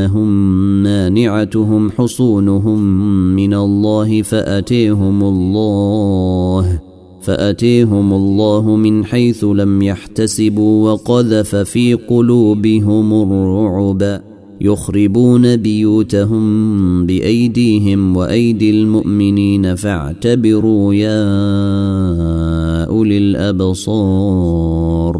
انهم مانعتهم حصونهم من الله فاتيهم الله فاتيهم الله من حيث لم يحتسبوا وقذف في قلوبهم الرعب يخربون بيوتهم بايديهم وايدي المؤمنين فاعتبروا يا اولي الابصار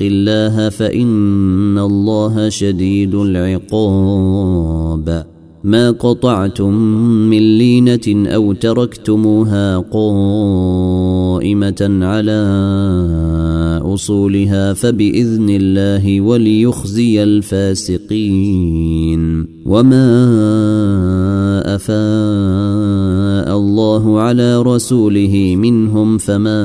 الله فإن الله شديد العقاب. ما قطعتم من لينة أو تركتموها قائمة على أصولها فبإذن الله وليخزي الفاسقين. وما أفاء الله على رسوله منهم فما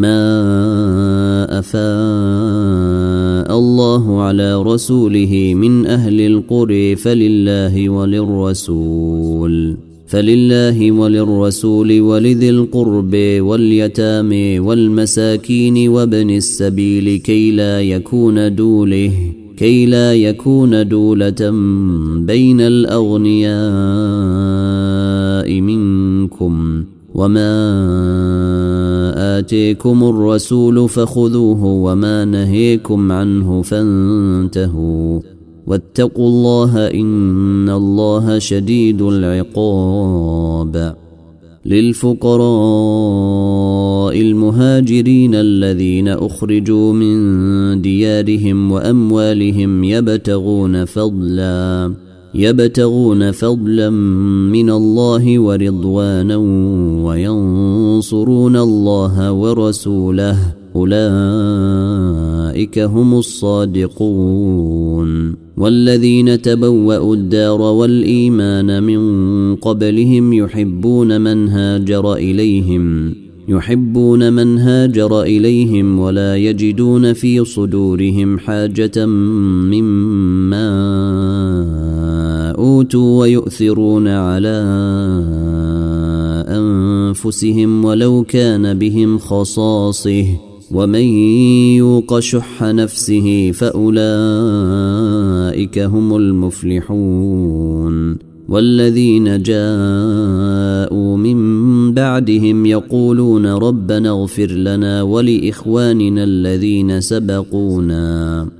ما افاء الله على رسوله من أهل القرى فلله وللرسول فلله وللرسول ولذي القرب واليتامى والمساكين وابن السبيل كي لا يكون دوله كي لا يكون دولة بين الأغنياء منكم. وما آتيكم الرسول فخذوه وما نهيكم عنه فانتهوا واتقوا الله ان الله شديد العقاب للفقراء المهاجرين الذين اخرجوا من ديارهم واموالهم يبتغون فضلا يبتغون فضلا من الله ورضوانا وينصرون الله ورسوله. أولئك هم الصادقون. والذين تبوأوا الدار والإيمان من قبلهم يحبون من هاجر إليهم يحبون من هاجر إليهم ولا يجدون في صدورهم حاجة مما أوتوا ويؤثرون على أنفسهم ولو كان بهم خصاصه. ومن يوق شح نفسه فأولئك هم المفلحون. والذين جاءوا من بعدهم يقولون ربنا اغفر لنا ولإخواننا الذين سبقونا.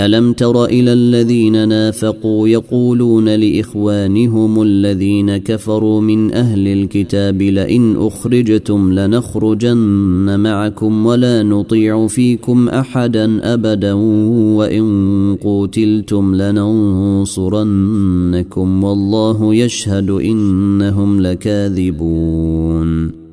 ألم تر إلى الذين نافقوا يقولون لإخوانهم الذين كفروا من أهل الكتاب لئن أخرجتم لنخرجن معكم ولا نطيع فيكم أحدا أبدا وإن قوتلتم لننصرنكم والله يشهد إنهم لكاذبون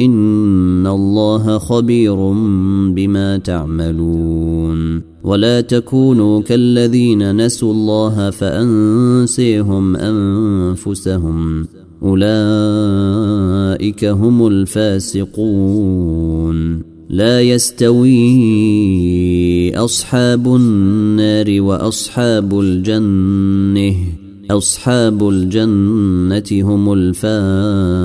إن الله خبير بما تعملون ولا تكونوا كالذين نسوا الله فأنسيهم أنفسهم أولئك هم الفاسقون لا يستوي أصحاب النار وأصحاب الجنة أصحاب الجنة هم الفائزون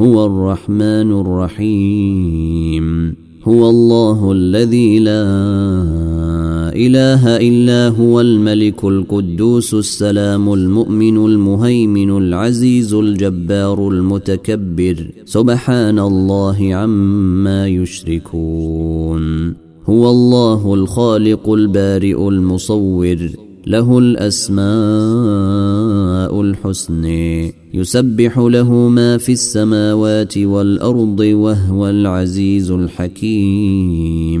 هو الرحمن الرحيم. هو الله الذي لا إله إلا هو الملك القدوس السلام المؤمن المهيمن العزيز الجبار المتكبر. سبحان الله عما يشركون. هو الله الخالق البارئ المصور. له الأسماء الحسن يسبح له ما في السماوات والأرض وهو العزيز الحكيم.